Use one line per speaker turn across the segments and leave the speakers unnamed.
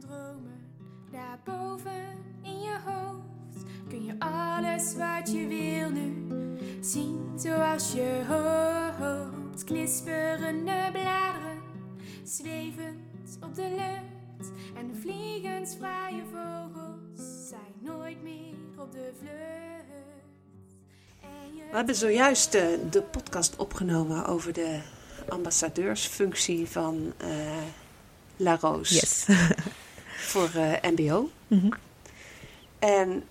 Dromen, daarboven in je hoofd kun je alles wat je wil nu zien zoals je hoopt. Knisperende bladeren, zwevend op de lucht en de vliegensvrije vogels zijn nooit meer op de vlucht.
We hebben zojuist eh, de podcast opgenomen over de ambassadeursfunctie van eh La Rose
Yes.
voor eh, MBO.
Mhm.
En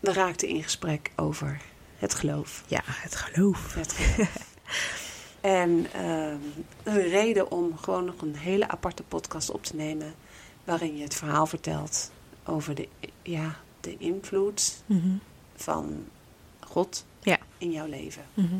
we raakten in gesprek over het geloof.
Ja, het geloof.
Het geloof. en ehm, een reden om gewoon nog een hele aparte podcast op te nemen. Waarin je het verhaal vertelt over de, ja, de invloed
Mhm.
van God
Ja.
in jouw leven.
Mhm.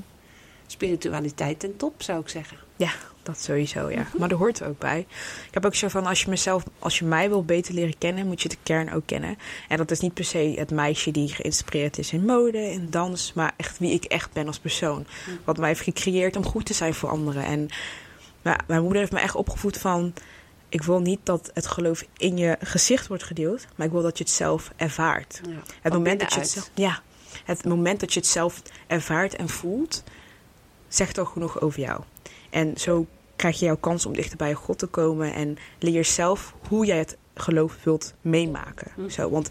Spiritualiteit ten top, zou ik zeggen.
Ja, dat sowieso, ja. Maar dat hoort er ook bij. Ik heb ook zo van, als je mezelf, als je mij wil beter leren kennen, moet je de kern ook kennen. En dat is niet per se het meisje die geïnspireerd is in mode, in dans, maar echt wie ik echt ben als persoon. Wat mij heeft gecreëerd om goed te zijn voor anderen. En nou, mijn moeder heeft me echt opgevoed van, ik wil niet dat het geloof in je gezicht wordt gedeeld, maar ik wil dat je het zelf ervaart.
Ja.
Het moment, dat je het zelf, ja, het moment dat je het zelf ervaart en voelt, zegt al genoeg over jou. En zo krijg je jouw kans om dichter bij God te komen en leer zelf hoe jij het geloof wilt meemaken.
Hm.
Zo, want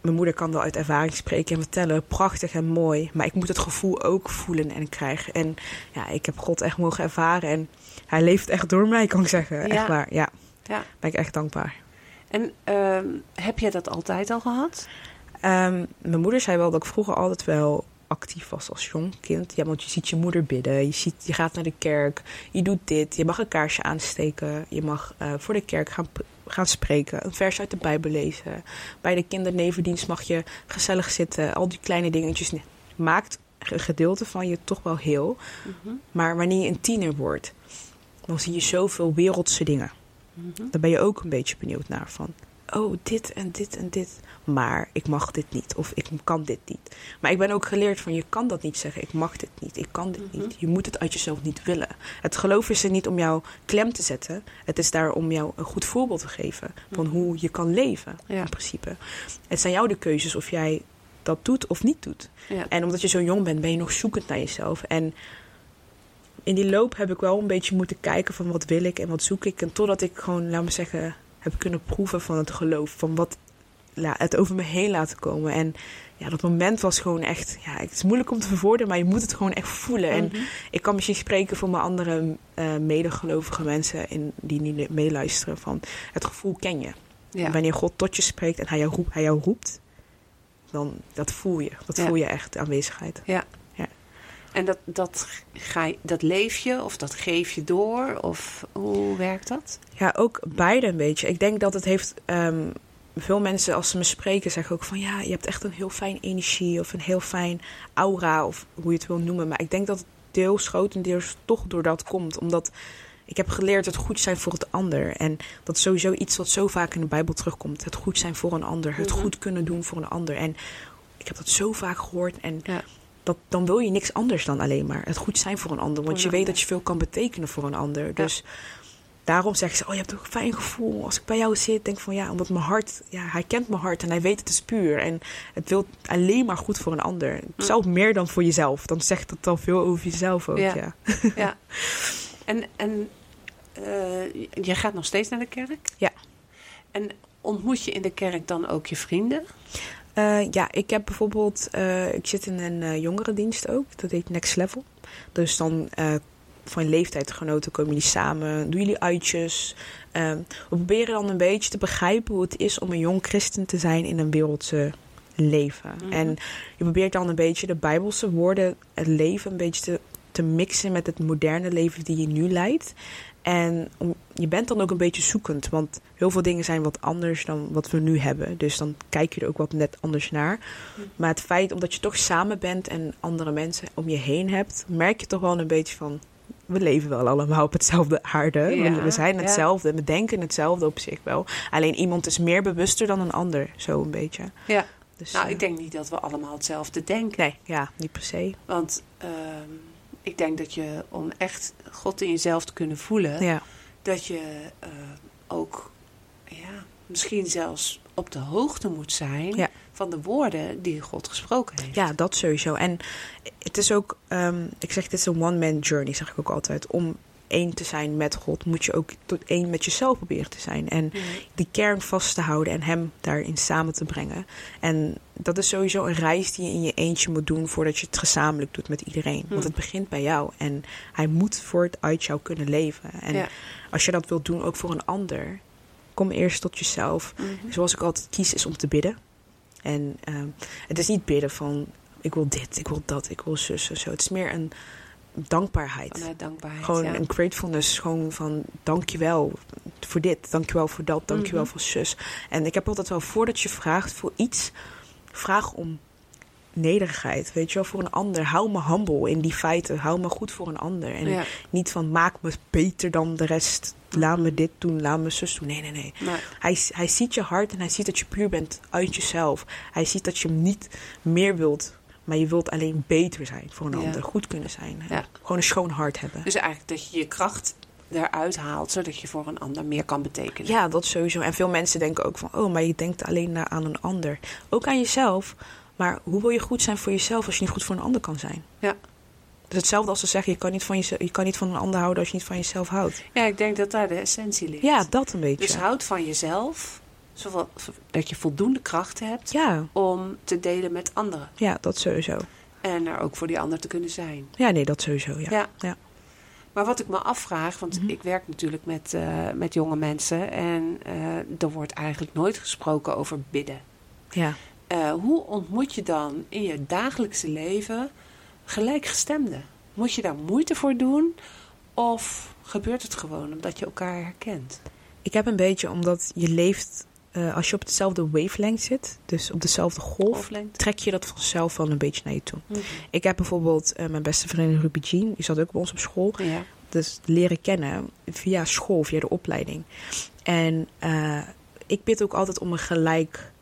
mijn moeder kan wel uit ervaring spreken en vertellen, prachtig en mooi, maar ik moet het gevoel ook voelen en krijgen. En ja, ik heb God echt mogen ervaren en hij leeft echt door mij, kan ik zeggen.
Ja.
Echt waar, ja.
Ja.
Ben ik echt dankbaar.
En ehm, heb jij dat altijd al gehad?
Ehm, mijn moeder zei wel dat ik vroeger altijd wel actief was als jong kind. Ja, want je ziet je moeder bidden, je, ziet, je gaat naar de kerk, je doet dit, je mag een kaarsje aansteken, je mag eh, voor de kerk gaan, gaan spreken, een vers uit de Bijbel lezen. Bij de kindernevendienst mag je gezellig zitten, al die kleine dingetjes. Maakt een gedeelte van je toch wel heel.
Mhm.
Maar wanneer je een tiener wordt, dan zie je zoveel wereldse dingen.
Mhm.
Daar ben je ook een beetje benieuwd naar van. Oh, dit en dit en dit. Maar ik mag dit niet. Of ik kan dit niet. Maar ik ben ook geleerd van je kan dat niet zeggen. Ik mag dit niet. Ik kan dit
Mhm.
niet. Je moet het uit jezelf niet willen. Het geloof is er niet om jou klem te zetten. Het is daar om jou een goed voorbeeld te geven. Van
Mhm.
hoe je kan leven.
Ja.
In principe. Het zijn jou de keuzes of jij dat doet of niet doet.
Ja.
En omdat je zo jong bent, ben je nog zoekend naar jezelf. En in die loop heb ik wel een beetje moeten kijken van wat wil ik en wat zoek ik. En totdat ik gewoon, laat me zeggen, heb kunnen proeven van het geloof. Van wat het over me heen laten komen. En ja, dat moment was gewoon echt, ja, het is moeilijk om te verwoorden, maar je moet het gewoon echt voelen. En
Mhm.
ik kan misschien spreken voor mijn andere eh, medegelovige mensen in, die niet meeluisteren. Van het gevoel ken je.
Ja.
Wanneer God tot je spreekt en hij jou, roep, hij jou roept, dan dat voel je. Dat
Ja.
voel je echt, de aanwezigheid.
En dat, dat, ga je, dat leef je of dat geef je door? Of hoe werkt dat?
Ja, ook beide een beetje. Ik denk dat het heeft. ehm, veel mensen, als ze me spreken, zeggen ook van ja, je hebt echt een heel fijn energie of een heel fijn aura of hoe je het wil noemen. Maar ik denk dat het deels grotendeels toch door dat komt. Omdat ik heb geleerd het goed zijn voor het ander. En dat is sowieso iets wat zo vaak in de Bijbel terugkomt. Het goed zijn voor een ander. Het
Mhm.
goed kunnen doen voor een ander. En ik heb dat zo vaak gehoord. En
Ja.
dat, dan wil je niks anders dan alleen maar het goed zijn voor een ander. Want je weet dat je veel kan betekenen voor een ander. Dus daarom zeggen ze, oh je hebt ook een fijn gevoel. Als ik bij jou zit, denk van ja, omdat mijn hart, ja, hij kent mijn hart en hij weet het is puur. En het wil alleen maar goed voor een ander.
Hm.
Zelfs meer dan voor jezelf. Dan zegt het al veel over jezelf ook,
Ja.
ja.
Ja. En, en eh, je gaat nog steeds naar de kerk?
Ja.
En ontmoet je in de kerk dan ook je vrienden?
Eh, ja, ik heb bijvoorbeeld, eh, ik zit in een jongerendienst ook, dat heet Next Level. Dus dan van leeftijdgenoten komen jullie samen, doen jullie uitjes. Ehm, we proberen dan een beetje te begrijpen hoe het is om een jong christen te zijn in een wereldse leven.
Mhm.
En je probeert dan een beetje de bijbelse woorden, het leven, een beetje te, te mixen met het moderne leven die je nu leidt. En om, je bent dan ook een beetje zoekend, want heel veel dingen zijn wat anders dan wat we nu hebben. Dus dan kijk je er ook wat net anders naar. Maar het feit omdat je toch samen bent en andere mensen om je heen hebt, merk je toch wel een beetje van. We leven wel allemaal op hetzelfde aarde.
Ja,
we, zijn
ja.
hetzelfde. We denken hetzelfde op zich wel. Alleen iemand is meer bewuster dan een ander, zo een beetje.
Ja.
Dus,
Nou,
eh,
ik denk niet dat we allemaal hetzelfde denken.
Nee, ja, niet per se.
Want ehm, ik denk dat je om echt God in jezelf te kunnen voelen,
Ja,
dat je eh, ook ja, misschien zelfs op de hoogte moet zijn
Ja.
Van de woorden die God gesproken heeft.
ja, dat sowieso. En het is ook, ehm, ik zeg, dit is een one-man journey, zeg ik ook altijd. Om één te zijn met God, moet je ook tot één met jezelf proberen te zijn. En
Ja.
die kern vast te houden en hem daarin samen te brengen. En dat is sowieso een reis die je in je eentje moet doen voordat je het gezamenlijk doet met iedereen. Want
Hm.
het begint bij jou en hij moet voort uit jou kunnen leven. En
Ja.
als je dat wilt doen ook voor een ander, kom eerst tot jezelf.
Mhm.
Zoals ik altijd kies, is om te bidden. En ehm, het is niet bidden van ik wil dit, ik wil dat, ik wil zus en zo. Het is meer een dankbaarheid.
Vanuit dankbaarheid.
Gewoon
ja.
een gratefulness. Gewoon van dankjewel voor dit, dankjewel voor dat, dankjewel
Mhm.
voor zus. En ik heb altijd wel, voordat je vraagt voor iets, vraag om nederigheid. Weet je wel, voor een ander. Hou me humble in die feiten. Hou me goed voor een ander. En
Ja.
niet van maak me beter dan de rest. Laat me dit doen, laat me zus doen. Nee, nee, nee. Hij, hij ziet je hart en hij ziet dat je puur bent uit jezelf. Hij ziet dat je niet meer wilt, maar je wilt alleen beter zijn voor een
Ja.
ander. Goed kunnen zijn.
Ja.
Gewoon een schoon hart hebben.
dus eigenlijk dat je je kracht eruit haalt, zodat je voor een ander meer kan betekenen.
Ja, dat sowieso. En veel mensen denken ook van, oh, maar je denkt alleen aan een ander. Ook aan jezelf. Maar hoe wil je goed zijn voor jezelf als je niet goed voor een ander kan zijn?
Ja.
Dus hetzelfde als ze zeggen, je kan niet van, jezelf, je kan niet van een ander houden als je niet van jezelf houdt.
Ja, ik denk dat daar de essentie ligt.
Ja, dat een beetje.
Dus houd van jezelf, zowel, dat je voldoende krachten hebt
ja,
om te delen met anderen.
ja, dat sowieso.
En er ook voor die ander te kunnen zijn.
Ja, nee, dat sowieso, ja.
Ja.
Ja.
Maar wat ik me afvraag, want
Mhm.
ik werk natuurlijk met, eh, met jonge mensen en eh, er wordt eigenlijk nooit gesproken over bidden.
ja.
Eh, hoe ontmoet je dan in je dagelijkse leven gelijkgestemden? Moet je daar moeite voor doen of gebeurt het gewoon omdat je elkaar herkent?
Ik heb een beetje, omdat je leeft, eh, als je op hetzelfde wavelength zit, dus op dezelfde golf, trek je dat vanzelf wel een beetje naar je toe.
Mhm.
Ik heb bijvoorbeeld eh, mijn beste vriendin Ruby Jean, die zat ook bij ons op school.
Ja.
dus leren kennen via school, via de opleiding. En eh, ik bid ook altijd om een gelijk,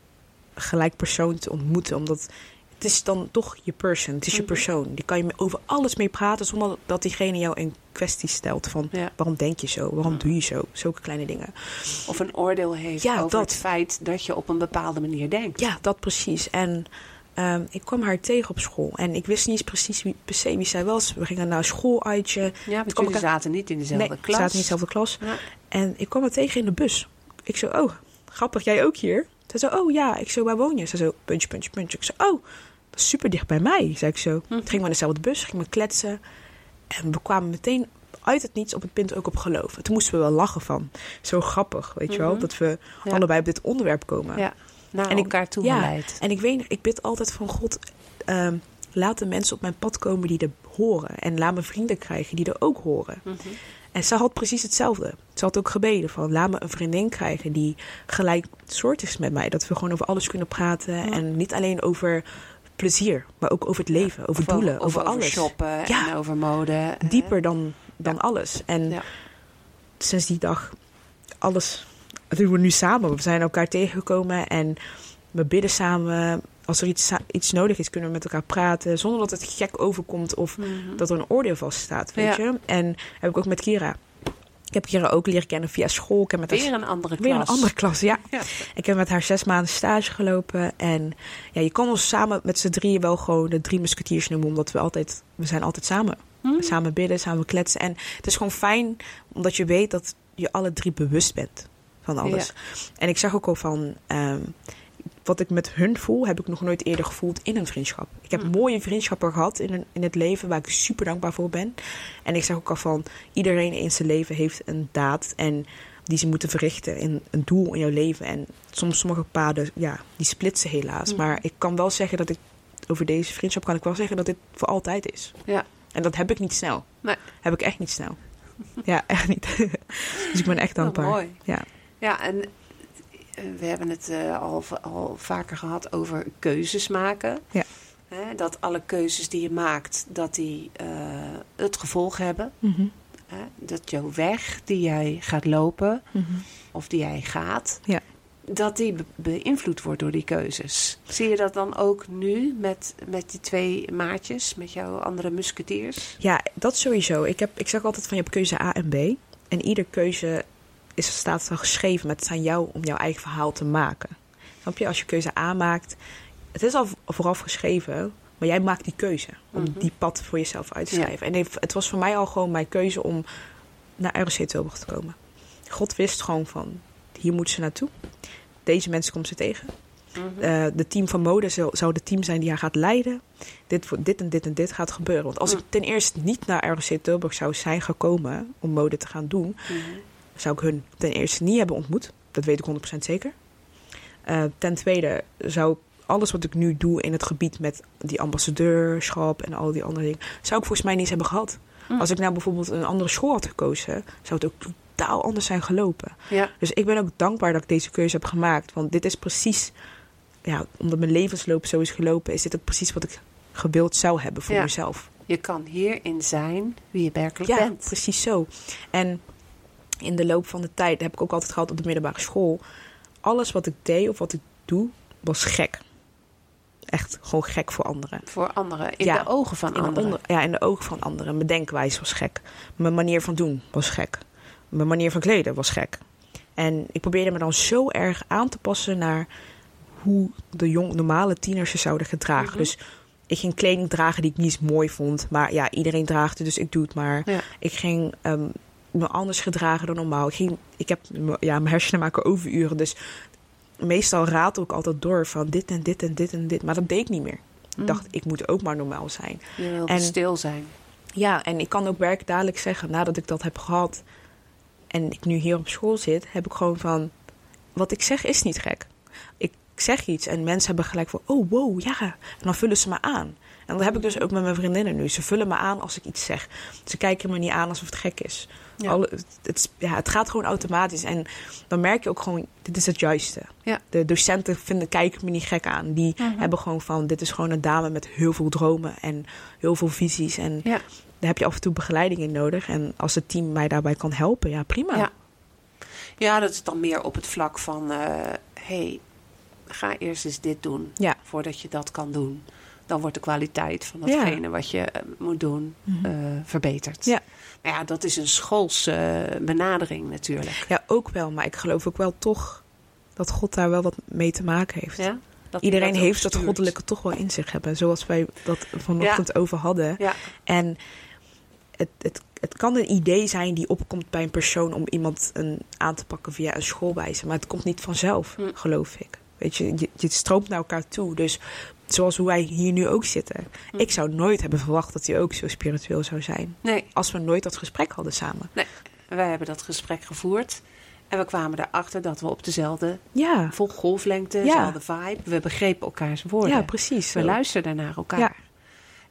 gelijk persoon te ontmoeten, omdat het is dan toch je person, het is je
Mhm.
persoon. Die kan je over alles mee praten zonder dat diegene jou in kwestie stelt van
Ja.
waarom denk je zo, waarom doe je zo, zulke kleine dingen.
Of een oordeel heeft
Ja,
over
dat.
het feit dat je op een bepaalde manier denkt.
Ja, dat precies. En ehm, ik kwam haar tegen op school en ik wist niet eens precies wie, per se wie zij was. We gingen naar een schooluitje.
Ja, want jullie zaten niet in dezelfde
nee, we
klas.
zaten niet in dezelfde klas.
Ja.
En ik kwam haar tegen in de bus. Ik zo, oh, grappig, jij ook hier? Ze zo, oh ja. Ik zo, waar woon je? Ze zo, puntje, puntje, puntje. Ik zo, oh, super dicht bij mij, zei ik zo.
Mhm.
Toen gingen we in dezelfde bus, gingen we kletsen. En we kwamen meteen uit het niets op het punt ook op geloof. En toen moesten we wel lachen van. Zo grappig, weet je wel?
Mhm.
Dat we
Ja.
allebei op dit onderwerp komen.
Ja, naar
En ik-
elkaar toe
ja. En ik weet, ik bid altijd van God, ehm, laat de mensen op mijn pad komen die er horen. En laat me vrienden krijgen die er ook horen.
Mhm.
En ze had precies hetzelfde. Ze had ook gebeden van, laat me een vriendin krijgen die gelijk soort is met mij. Dat we gewoon over alles kunnen praten.
Ja.
En niet alleen over plezier, maar ook over het leven, over
Of
doelen, over,
over
alles.
shoppen
Ja.
en over mode.
Dieper dan, dan
Ja.
alles. En
Ja.
sinds die dag, alles dat doen we nu samen. We zijn elkaar tegengekomen en we bidden samen. Als er iets, iets nodig is, kunnen we met elkaar praten. Zonder dat het gek overkomt of
Mhm.
dat er een oordeel vaststaat, weet je. En heb ik ook met Kira. Ik heb Kira ook leren kennen via school. Ik heb met haar
Weer een andere klas.
Weer een andere klas, ja.
Ja.
Ik heb met haar zes maanden stage gelopen. En ja, je kan ons samen met z'n drieën wel gewoon de drie musketiers noemen. Omdat we altijd, we zijn altijd samen.
Hm?
Samen bidden, samen kletsen. En het is gewoon fijn omdat je weet dat je alle drie bewust bent van alles. En ik zeg ook al van... ehm, wat ik met hun voel, heb ik nog nooit eerder gevoeld in een vriendschap. Ik heb
Hm.
mooie vriendschappen gehad in, een, in het leven waar ik super dankbaar voor ben. En ik zeg ook al van, iedereen in zijn leven heeft een daad en die ze moeten verrichten in een doel in jouw leven. En soms sommige paden, ja, die splitsen helaas.
Hm.
Maar ik kan wel zeggen dat ik, over deze vriendschap kan ik wel zeggen dat dit voor altijd is.
Ja.
En dat heb ik niet snel.
Nee.
Heb ik echt niet snel. Ja, echt niet. dus ik ben echt
Wel
dankbaar.
mooi.
Ja.
Ja, en we hebben het eh, al, al vaker gehad over keuzes maken.
Ja.
Hè, dat alle keuzes die je maakt, dat die eh, het gevolg hebben.
Mhm.
Hè, dat jouw weg die jij gaat lopen,
Mhm.
of die jij gaat,
Ja.
dat die be- beïnvloed wordt door die keuzes. Zie je dat dan ook nu met, met die twee maatjes, met jouw andere musketiers?
Ja, dat sowieso. Ik, heb, ik zeg altijd van je hebt keuze A en B. En ieder keuze is, staat dan geschreven, maar het is aan jou om jouw eigen verhaal te maken. Snap je? Als je keuze A maakt, het is al vooraf geschreven, maar jij maakt die keuze om
Mhm.
die pad voor jezelf uit te
Ja.
schrijven. En het- was voor mij al gewoon mijn keuze om naar ROC Tilburg te komen. God wist gewoon van, hier moeten ze naartoe. Deze mensen komt ze tegen. Eh, de team van mode zou, zou de team zijn die haar gaat leiden. Dit, dit en dit en dit gaat gebeuren. Want als ik
Mm.
ten eerste niet naar ROC Tilburg zou zijn gekomen om mode te gaan doen,
Mhm.
Zou ik hun ten eerste niet hebben ontmoet. Dat weet ik 100% zeker. Eh, ten tweede zou ik alles wat ik nu doe in het gebied met die ambassadeurschap en al die andere dingen, zou ik volgens mij niet eens hebben gehad.
Mm.
Als ik nou bijvoorbeeld een andere school had gekozen, zou het ook totaal anders zijn gelopen.
Ja,
Dus ik ben ook dankbaar dat ik deze keuze heb gemaakt. Want dit is precies, ja, omdat mijn levensloop zo is gelopen, is dit ook precies wat ik gewild zou hebben voor
Ja.
mezelf.
je kan hierin zijn wie je werkelijk
Ja,
bent.
precies zo. En in de loop van de tijd heb ik ook altijd gehad op de middelbare school. Alles wat ik deed of wat ik doe, was gek. Echt gewoon gek voor anderen.
Voor anderen, in
Ja,
de ogen van anderen.
onder- ja, in de ogen van anderen. Mijn denkwijze was gek. Mijn manier van doen was gek. Mijn manier van kleden was gek. En ik probeerde me dan zo erg aan te passen naar hoe de jong, normale tieners ze zouden gedragen.
Mhm.
Dus ik ging kleding dragen die ik niet mooi vond. Maar ja, iedereen draagt het, dus ik doe het maar.
Ja.
Ik ging ehm, me anders gedragen dan normaal. Ik, ging, ik heb ja, mijn hersenen maken overuren. Dus meestal raad ik altijd door van dit en dit en dit en dit. Maar dat deed ik niet meer.
Mm.
Ik dacht, ik moet ook maar normaal zijn.
Je
En-
stil zijn.
Ja, en ik kan ook werk dadelijk zeggen, nadat ik dat heb gehad en ik nu hier op school zit, heb ik gewoon van, wat ik zeg is niet gek. Ik zeg iets en mensen hebben gelijk van, oh wow, ja. En dan vullen ze me aan. En dat heb ik dus ook met mijn vriendinnen nu. Ze vullen me aan als ik iets zeg. Ze kijken me niet aan alsof het gek is.
Ja.
Alle, het, ja, het gaat gewoon automatisch. En dan merk je ook gewoon, dit is het juiste.
Ja.
De docenten vinden, kijken me niet gek aan. Die
Mhm.
hebben gewoon van, dit is gewoon een dame met heel veel dromen en heel veel visies. En daar heb je af en toe begeleiding in nodig. En als het team mij daarbij kan helpen, ja prima.
Ja. Ja, dat is dan meer op het vlak van... eh hey, ga eerst eens dit doen voordat je dat kan doen. Dan wordt de kwaliteit van
Ja.
datgene wat je eh, moet doen
Mhm.
eh, verbeterd.
Ja.
Maar ja, dat is een schoolse benadering natuurlijk.
Ja, ook wel. Maar ik geloof ook wel toch dat God daar wel wat mee te maken heeft.
Ja? Dat
Iedereen
dat
heeft dat goddelijke toch wel in zich hebben. Zoals wij dat vanochtend over hadden.
Ja,
En het, het, het kan een idee zijn die opkomt bij een persoon om iemand een, aan te pakken via een schoolwijze. Maar het komt niet vanzelf,
Hm.
geloof ik. Weet je, je, je stroomt naar elkaar toe. Dus zoals hoe wij hier nu ook zitten.
Hm.
Ik zou nooit hebben verwacht dat hij ook zo spiritueel zou zijn.
nee.
Als we nooit dat gesprek hadden samen.
Wij hebben dat gesprek gevoerd. En we kwamen erachter dat we op dezelfde
Ja,
golflengte,
Ja.
dezelfde vibe. We begrepen elkaars woorden.
ja precies.
we luisterden naar elkaar.
Ja.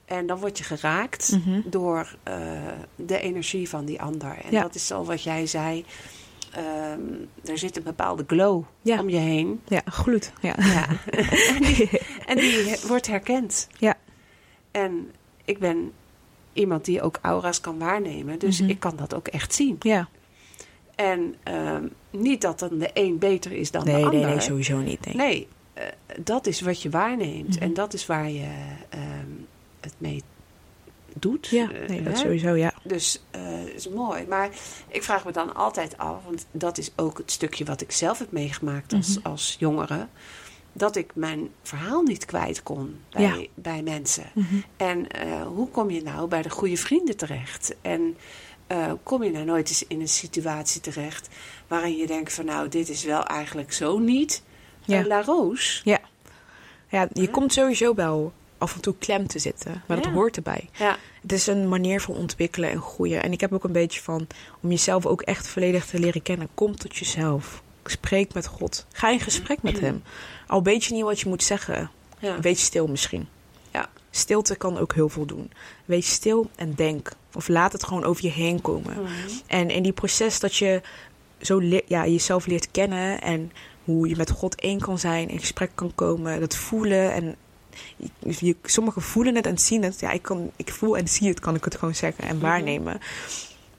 En dan word je geraakt
Mhm.
door eh, de energie van die ander. En dat is al wat jij zei. Ehm, er zit een bepaalde glow
Ja.
om je heen.
Ja, gloed. Ja.
Ja. en, die, en die he- wordt herkend.
Ja.
En ik ben iemand die ook aura's kan waarnemen. Dus
Mhm.
ik kan dat ook echt zien.
ja.
En ehm, niet dat dan de een beter is dan de ander.
nee, nee, sowieso niet. Nee.
Nee, eh, dat is wat je waarneemt.
Mhm.
En dat is waar je ehm, het mee doet.
Ja,
Eh,
nee, dat sowieso, ja.
Dus eh is mooi. Maar ik vraag me dan altijd af, want dat is ook het stukje wat ik zelf heb meegemaakt als,
Mhm.
als jongere. dat ik mijn verhaal niet kwijt kon bij,
Ja.
bij mensen.
Mhm.
En eh, hoe kom je nou bij de goede vrienden terecht? En kom je nou nooit eens in een situatie terecht waarin je denkt van nou, dit is wel eigenlijk zo niet
Ja.
La Roos.
Ja, je
Ja.
komt sowieso wel af en toe klem te zitten. Maar dat hoort erbij.
Ja,
Het is een manier van ontwikkelen en groeien. En ik heb ook een beetje van om jezelf ook echt volledig te leren kennen. Kom tot jezelf. Spreek met God. Ga in gesprek met hem. Al weet je niet wat je moet zeggen,
ja.
wees stil misschien.
Ja.
Stilte kan ook heel veel doen. Wees stil en denk. Of laat het gewoon over je heen komen.
Mhm.
En in die proces dat je zo le- ja, jezelf leert kennen en hoe je met God één kan zijn, in gesprek kan komen, dat voelen en je, sommigen voelen het en zien het. Ja, ik, kan, ik voel en zie het, kan ik het gewoon zeggen en
Mhm.
waarnemen.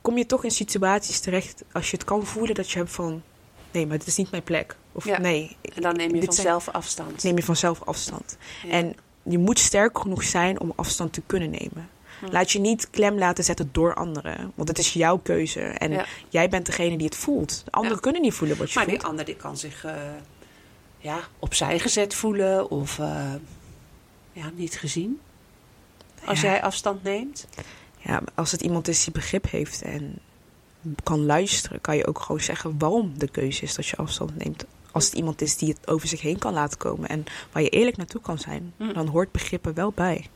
Kom je toch in situaties terecht als je het kan voelen dat je hebt van nee, maar dit is niet mijn plek. Of
Ja.
nee,
En dan neem je
zijn-
vanzelf afstand.
neem je vanzelf afstand.
Ja.
En je moet sterk genoeg zijn om afstand te kunnen nemen.
Hm.
Laat je niet klem laten zetten door anderen. Want het is jouw keuze. En
Ja.
jij bent degene die het voelt. De anderen kunnen niet voelen wat je
Maar
voelt.
die ander die kan zich eh, ja, opzij gezet voelen of eh, ja, niet gezien. Als
Ja.
jij afstand neemt.
Ja, als het iemand is die begrip heeft en kan luisteren, kan je ook gewoon zeggen waarom de keuze is dat je afstand neemt. Als het iemand is die het over zich heen kan laten komen en waar je eerlijk naartoe kan zijn,
Hm.
dan hoort begrip er wel bij.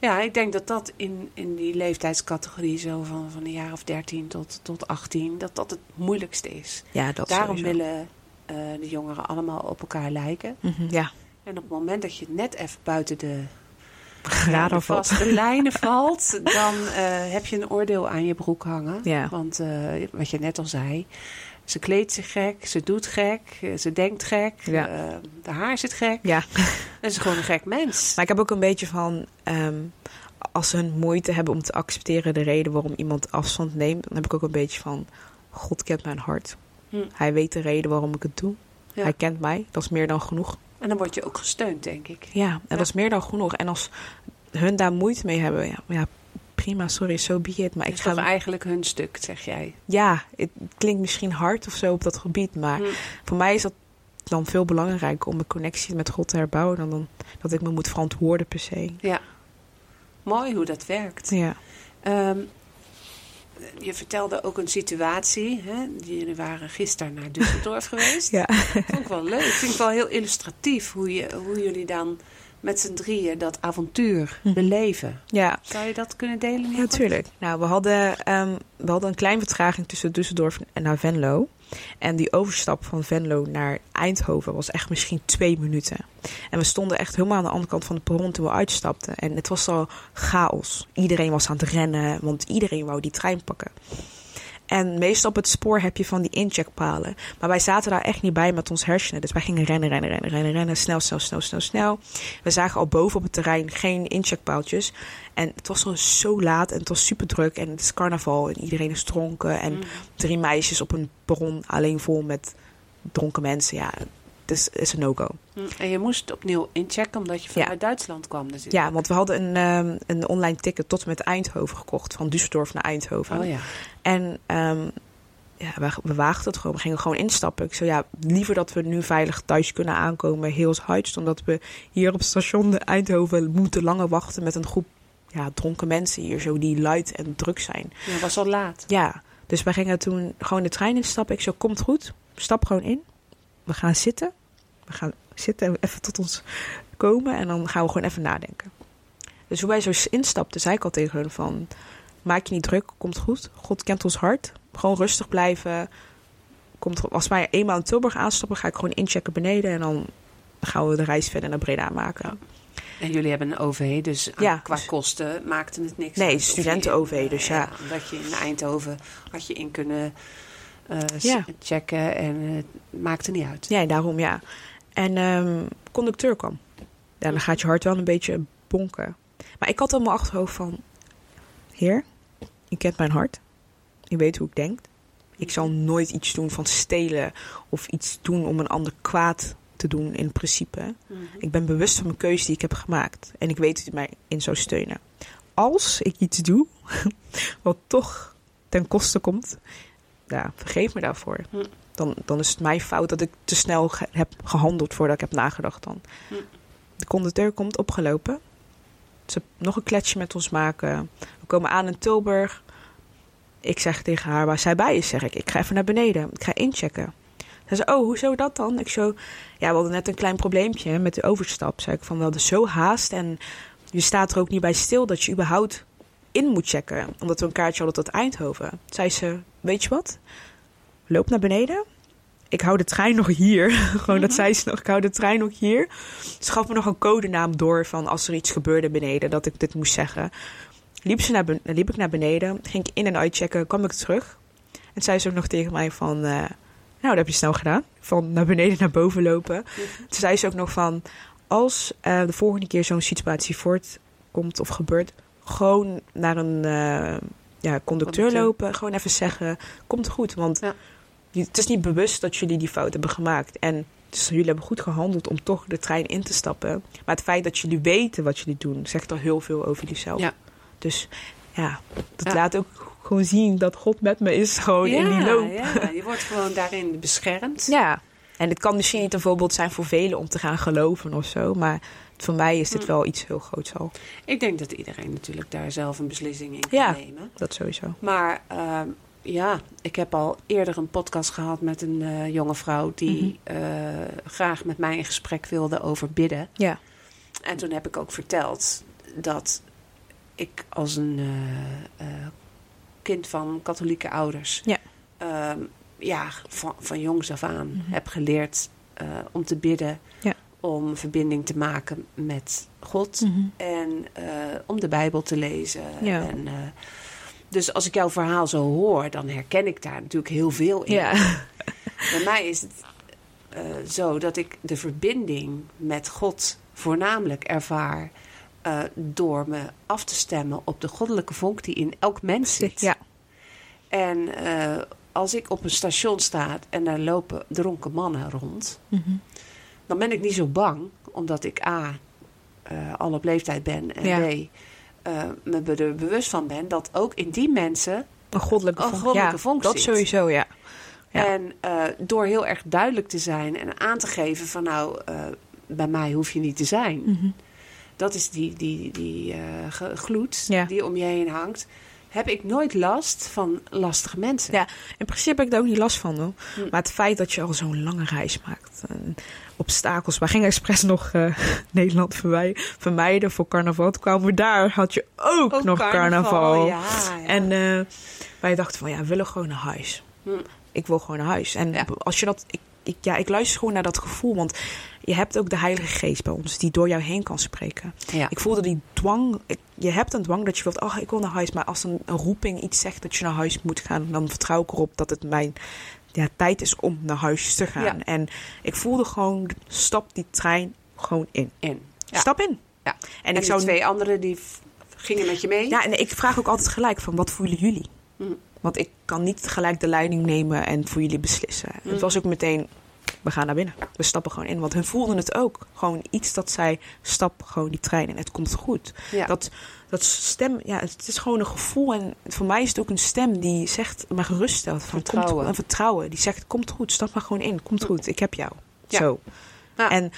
Ja, ik denk dat dat in, in die leeftijdscategorie zo van, van een jaar of 13 tot, tot 18, dat dat het moeilijkste is.
Ja, dat
Daarom
sowieso.
willen eh, de jongeren allemaal op elkaar lijken.
Mhm, ja,
En op het moment dat je net even buiten de,
radar
de vaste lijnen valt, dan eh, heb je een oordeel aan je broek hangen.
Ja.
Want eh, wat je net al zei, ze kleedt zich gek, ze doet gek, eh, ze denkt gek,
Ja.
de haar zit gek.
Ja,
Dat is gewoon een gek mens.
maar ik heb ook een beetje van, ehm, als ze hun moeite hebben om te accepteren de reden waarom iemand afstand neemt, dan heb ik ook een beetje van, God kent mijn hart.
Hm.
Hij weet de reden waarom ik het doe.
Ja.
Hij kent mij, dat is meer dan genoeg.
En dan word je ook gesteund, denk ik.
Ja, en
Ja.
dat is meer dan genoeg. En als hun daar moeite mee hebben, ja, ja prima, sorry, so be it. Maar
Het
ik ga,
eigenlijk hun stuk, zeg jij.
ja, het klinkt misschien hard of zo op dat gebied, maar
Hm.
voor mij is dat dan veel belangrijker om een connectie met God te herbouwen dan, dan dat ik me moet verantwoorden per se.
Ja. Mooi hoe dat werkt.
Ja,
Ehm, je vertelde ook een situatie. Hè? Jullie waren gisteren naar Düsseldorf geweest.
ja.
Vond ik wel leuk. Ik vind het wel heel illustratief hoe, je, hoe jullie dan met z'n drieën dat avontuur
Hm.
beleven.
ja.
Zou je dat kunnen delen?
Ja, natuurlijk. Nou, we hadden, ehm, we hadden een kleine vertraging tussen Düsseldorf en naar Venlo. En die overstap van Venlo naar Eindhoven was echt misschien twee minuten. En we stonden echt helemaal aan de andere kant van de perron toen we uitstapten. En het was al chaos. Iedereen was aan het rennen, want iedereen wou die trein pakken. En meestal op het spoor heb je van die incheckpalen. Maar wij zaten daar echt niet bij met ons hersenen. Dus wij gingen rennen, rennen, rennen, rennen, rennen. Snel, snel, snel, snel, snel. We zagen al boven op het terrein geen incheckpaaltjes. En het was al zo laat en het was super druk. En het is carnaval en iedereen is dronken. En
Mm.
drie meisjes op een perron alleen vol met dronken mensen. Ja, het is, een no-go.
Hm. En je moest opnieuw inchecken omdat je vanuit Duitsland kwam. Dus
Ja, want we hadden een, ehm, een online ticket tot en met Eindhoven gekocht. Van Düsseldorf naar Eindhoven.
Oh ja.
En ehm, ja, we, we waagden het gewoon. We gingen gewoon instappen. Ik zei, ja, liever dat we nu veilig thuis kunnen aankomen, heel Heights, dan dat we hier op het station de Eindhoven moeten langer wachten met een groep ja, dronken mensen hier, zo die luid en druk zijn.
Ja, het was al laat.
Ja, dus wij gingen toen gewoon de trein instappen. Ik zei, komt goed, stap gewoon in. We gaan zitten. We gaan zitten en even tot ons komen en dan gaan we gewoon even nadenken. Dus hoe wij zo instapten, zei ik al tegen hun van... Maak je niet druk, komt goed. God kent ons hart. Gewoon rustig blijven. Komt, als wij eenmaal in Tilburg aanstappen, ga ik gewoon inchecken beneden. En dan gaan we de reis verder naar Breda maken.
En jullie hebben een OV, dus
Ja,
qua
dus-
kosten maakte het niks
Nee, studenten-OV, dus ja.
Omdat je in Eindhoven had je in kunnen
Ja.
checken en eh, het maakte niet uit.
Ja, daarom ja. En ehm conducteur kwam. Ja, dan gaat je hart wel een beetje bonken. Maar ik had in mijn achterhoofd van... Heer, je kent mijn hart. Je weet hoe ik denk. Ik zal nooit iets doen van stelen of iets doen om een ander kwaad te doen in principe.
Mhm.
Ik ben bewust van mijn keuze die ik heb gemaakt. En ik weet dat u mij in zou steunen. Als ik iets doe wat toch ten koste komt, ja, vergeef me daarvoor.
Hm.
Dan, dan is het mijn fout dat ik te snel ge- heb gehandeld voordat ik heb nagedacht dan.
Hm.
De conducteur komt opgelopen. Ze nog een kletsje met ons maken. We komen aan in Tilburg. Ik zeg tegen haar waar zij bij is, zeg ik. Ik ga even naar beneden. Ik ga inchecken. Ze zei, oh, hoezo dat dan? Ik zo, ja, we hadden net een klein probleempje met de overstap. Zei ik van, we hadden zo haast en je staat er ook niet bij stil dat je überhaupt in moet checken. Omdat we een kaartje hadden tot Eindhoven. Zei ze, weet je wat? Loop naar beneden. Ik hou de trein nog hier. Gewoon, dat zei ze nog. Ik hou de trein nog hier. Ze gaf me nog een codenaam door van als er iets gebeurde beneden, dat ik dit moest zeggen. Liep, ze naar ben- liep ik naar beneden, ging ik in en uitchecken, kwam ik terug. En zei ze ook nog tegen mij van, eh, nou, dat heb je snel gedaan. Van naar beneden naar boven lopen. Toen zei ze ook nog van, als eh, de volgende keer zo'n situatie voortkomt of gebeurt, gewoon naar een eh, ja, conducteur
Conducteur.
lopen. Gewoon even zeggen, komt goed. Want
Ja.
het is niet bewust dat jullie die fout hebben gemaakt. En dus jullie hebben goed gehandeld om toch de trein in te stappen. Maar het feit dat jullie weten wat jullie doen, zegt al heel veel over jezelf.
Ja.
Dus ja, dat
Ja.
laat ook gewoon zien dat God met me is gewoon in die loop.
Ja, je wordt gewoon daarin beschermd.
Ja, en het kan misschien niet een voorbeeld zijn voor velen om te gaan geloven of zo. Maar voor mij is dit
Hm.
wel iets heel groots al.
Ik denk dat iedereen natuurlijk daar zelf een beslissing in kan
Ja.
nemen.
Dat sowieso.
Maar ehm, ja, ik heb al eerder een podcast gehad met een eh, jonge vrouw die eh, graag met mij in gesprek wilde over bidden.
Ja.
En toen heb ik ook verteld dat ik als een eh, kind van katholieke ouders,
Ja.
ehm, ja, van, van jongs af aan
Mhm.
heb geleerd om te bidden,
Ja.
Om verbinding te maken met God en eh, om de Bijbel te lezen.
Ja.
En, eh, dus als ik jouw verhaal zo hoor, dan herken ik daar natuurlijk heel veel in.
Ja.
Bij mij is het eh, zo dat ik de verbinding met God voornamelijk ervaar door me af te stemmen op de goddelijke vonk die in elk mens zit.
Ja.
En als ik op een station sta en daar lopen dronken mannen rond,
Mhm.
Dan ben ik niet zo bang, omdat ik A. eh, al op leeftijd ben en
Ja.
B. eh, me er bewust van ben dat ook in die mensen
Een goddelijke
Een goddelijke
ja,
vonk
dat
zit.
sowieso, ja. Ja.
En eh, door heel erg duidelijk te zijn en aan te geven van nou, bij mij hoef je niet te zijn.
Mhm.
Dat is die, die, die gloed die om je heen hangt. Heb ik nooit last van lastige mensen.
Ja. In principe heb ik daar ook niet last van, hoor.
Hm.
Maar het feit dat je al zo'n lange reis maakt. En obstakels. Wij gingen expres nog eh, Nederland verwij- vermijden voor carnaval. Toen kwamen we daar, had je ook,
Ook
nog carnaval.
Ja, ja.
En eh, wij dachten van, ja, we willen gewoon naar huis.
Hm.
Ik wil gewoon naar huis. En
Ja.
als je dat... Ik, ik, ja, ik luister gewoon naar dat gevoel. Want je hebt ook de Heilige Geest bij ons die door jou heen kan spreken.
ja.
Ik voelde die dwang. ik- je hebt een dwang dat je wilt, oh, ik wil naar huis. Maar als een, een roeping iets zegt dat je naar huis moet gaan, dan vertrouw ik erop dat het mijn ja, tijd is om naar huis te gaan.
Ja.
En ik voelde gewoon, stap die trein gewoon in.
in. Ja.
Stap in.
Ja.
En,
En,
ik
die
zou
twee anderen die gingen met je mee.
ja, en ik vraag ook altijd gelijk van, wat voelen jullie?
Hm.
Want ik kan niet gelijk de leiding nemen en voor jullie beslissen. Het was ook meteen, we gaan naar binnen. We stappen gewoon in. Want hun voelden het ook. Gewoon iets dat zei, stap gewoon die trein in. Het komt goed.
Ja.
Dat, dat stem, ja, het is gewoon een gevoel. En voor mij is het ook een stem die zegt, maar geruststelt. Van, Komt
Vertrouwen.
goed, een vertrouwen. Die zegt, komt goed, stap maar gewoon in. Komt goed, ik heb jou.
Ja.
Zo.
Ja.
En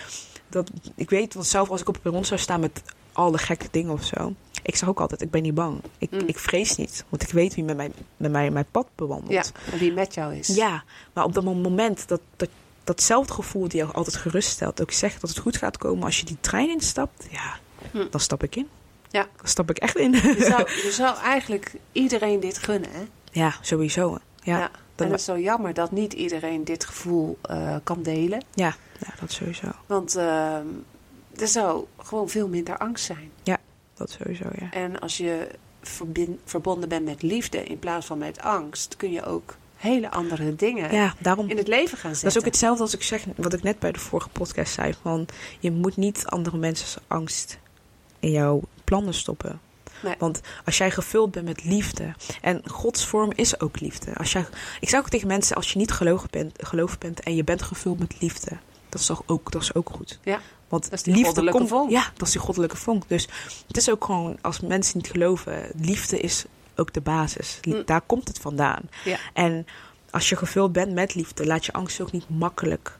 dat, ik weet, want zelf als ik op het perron zou staan met al de gekke dingen of zo. Ik zeg ook altijd, ik ben niet bang. Ik,
Mm.
ik vrees niet. Want ik weet wie met mij, met mij mijn pad bewandelt.
Ja, en wie met jou is.
Ja, maar op dat moment, dat, dat, datzelfde gevoel die jou altijd geruststelt, ook zegt dat het goed gaat komen als je die trein instapt, ja,
Hm.
dan stap ik in.
Ja.
Dan stap ik echt in.
Je, zou, je zou eigenlijk iedereen dit gunnen, hè?
Ja, sowieso. Ja,
Ja. en het is zo jammer dat niet iedereen dit gevoel eh, kan delen.
ja, ja, dat sowieso.
Want ehm, er zou gewoon veel minder angst zijn.
Dat sowieso, ja.
En als je verbonden bent met liefde in plaats van met angst, kun je ook hele andere dingen
Ja, daarom.
in het leven gaan zetten.
Dat is ook hetzelfde als ik zeg, wat ik net bij de vorige podcast zei. Van, je moet niet andere mensen angst in jouw plannen stoppen.
Nee.
Want als jij gevuld bent met liefde. En Gods vorm is ook liefde. Als jij, ik zeg ook tegen mensen, als je niet gelovig bent, gelovig bent en je bent gevuld met liefde. Dat is toch ook, dat is ook goed.
Ja,
Want
dat is die
liefde
goddelijke
komt,
vonk.
Ja, dat is die goddelijke vonk. Dus het is ook gewoon, als mensen niet geloven, liefde is ook de basis.
Mm.
Daar komt het vandaan.
Ja.
En als je gevuld bent met liefde, laat je angst ook niet makkelijk